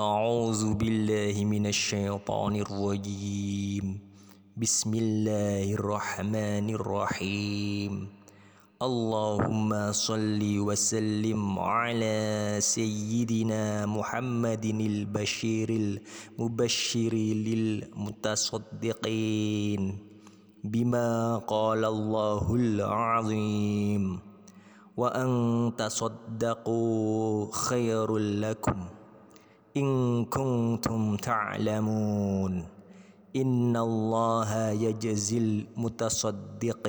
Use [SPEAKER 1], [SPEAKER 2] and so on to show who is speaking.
[SPEAKER 1] أعوذ بالله من الشيطان الرجيم. بسم الله الرحمن الرحيم. اللهم صل وسلم على سيدنا محمد البشير المبشر للمتصدقين. بما قال الله العظيم. وأن تصدقوا خير لكم. إن كنتم تعلمون إن الله يجزي المتصدقين.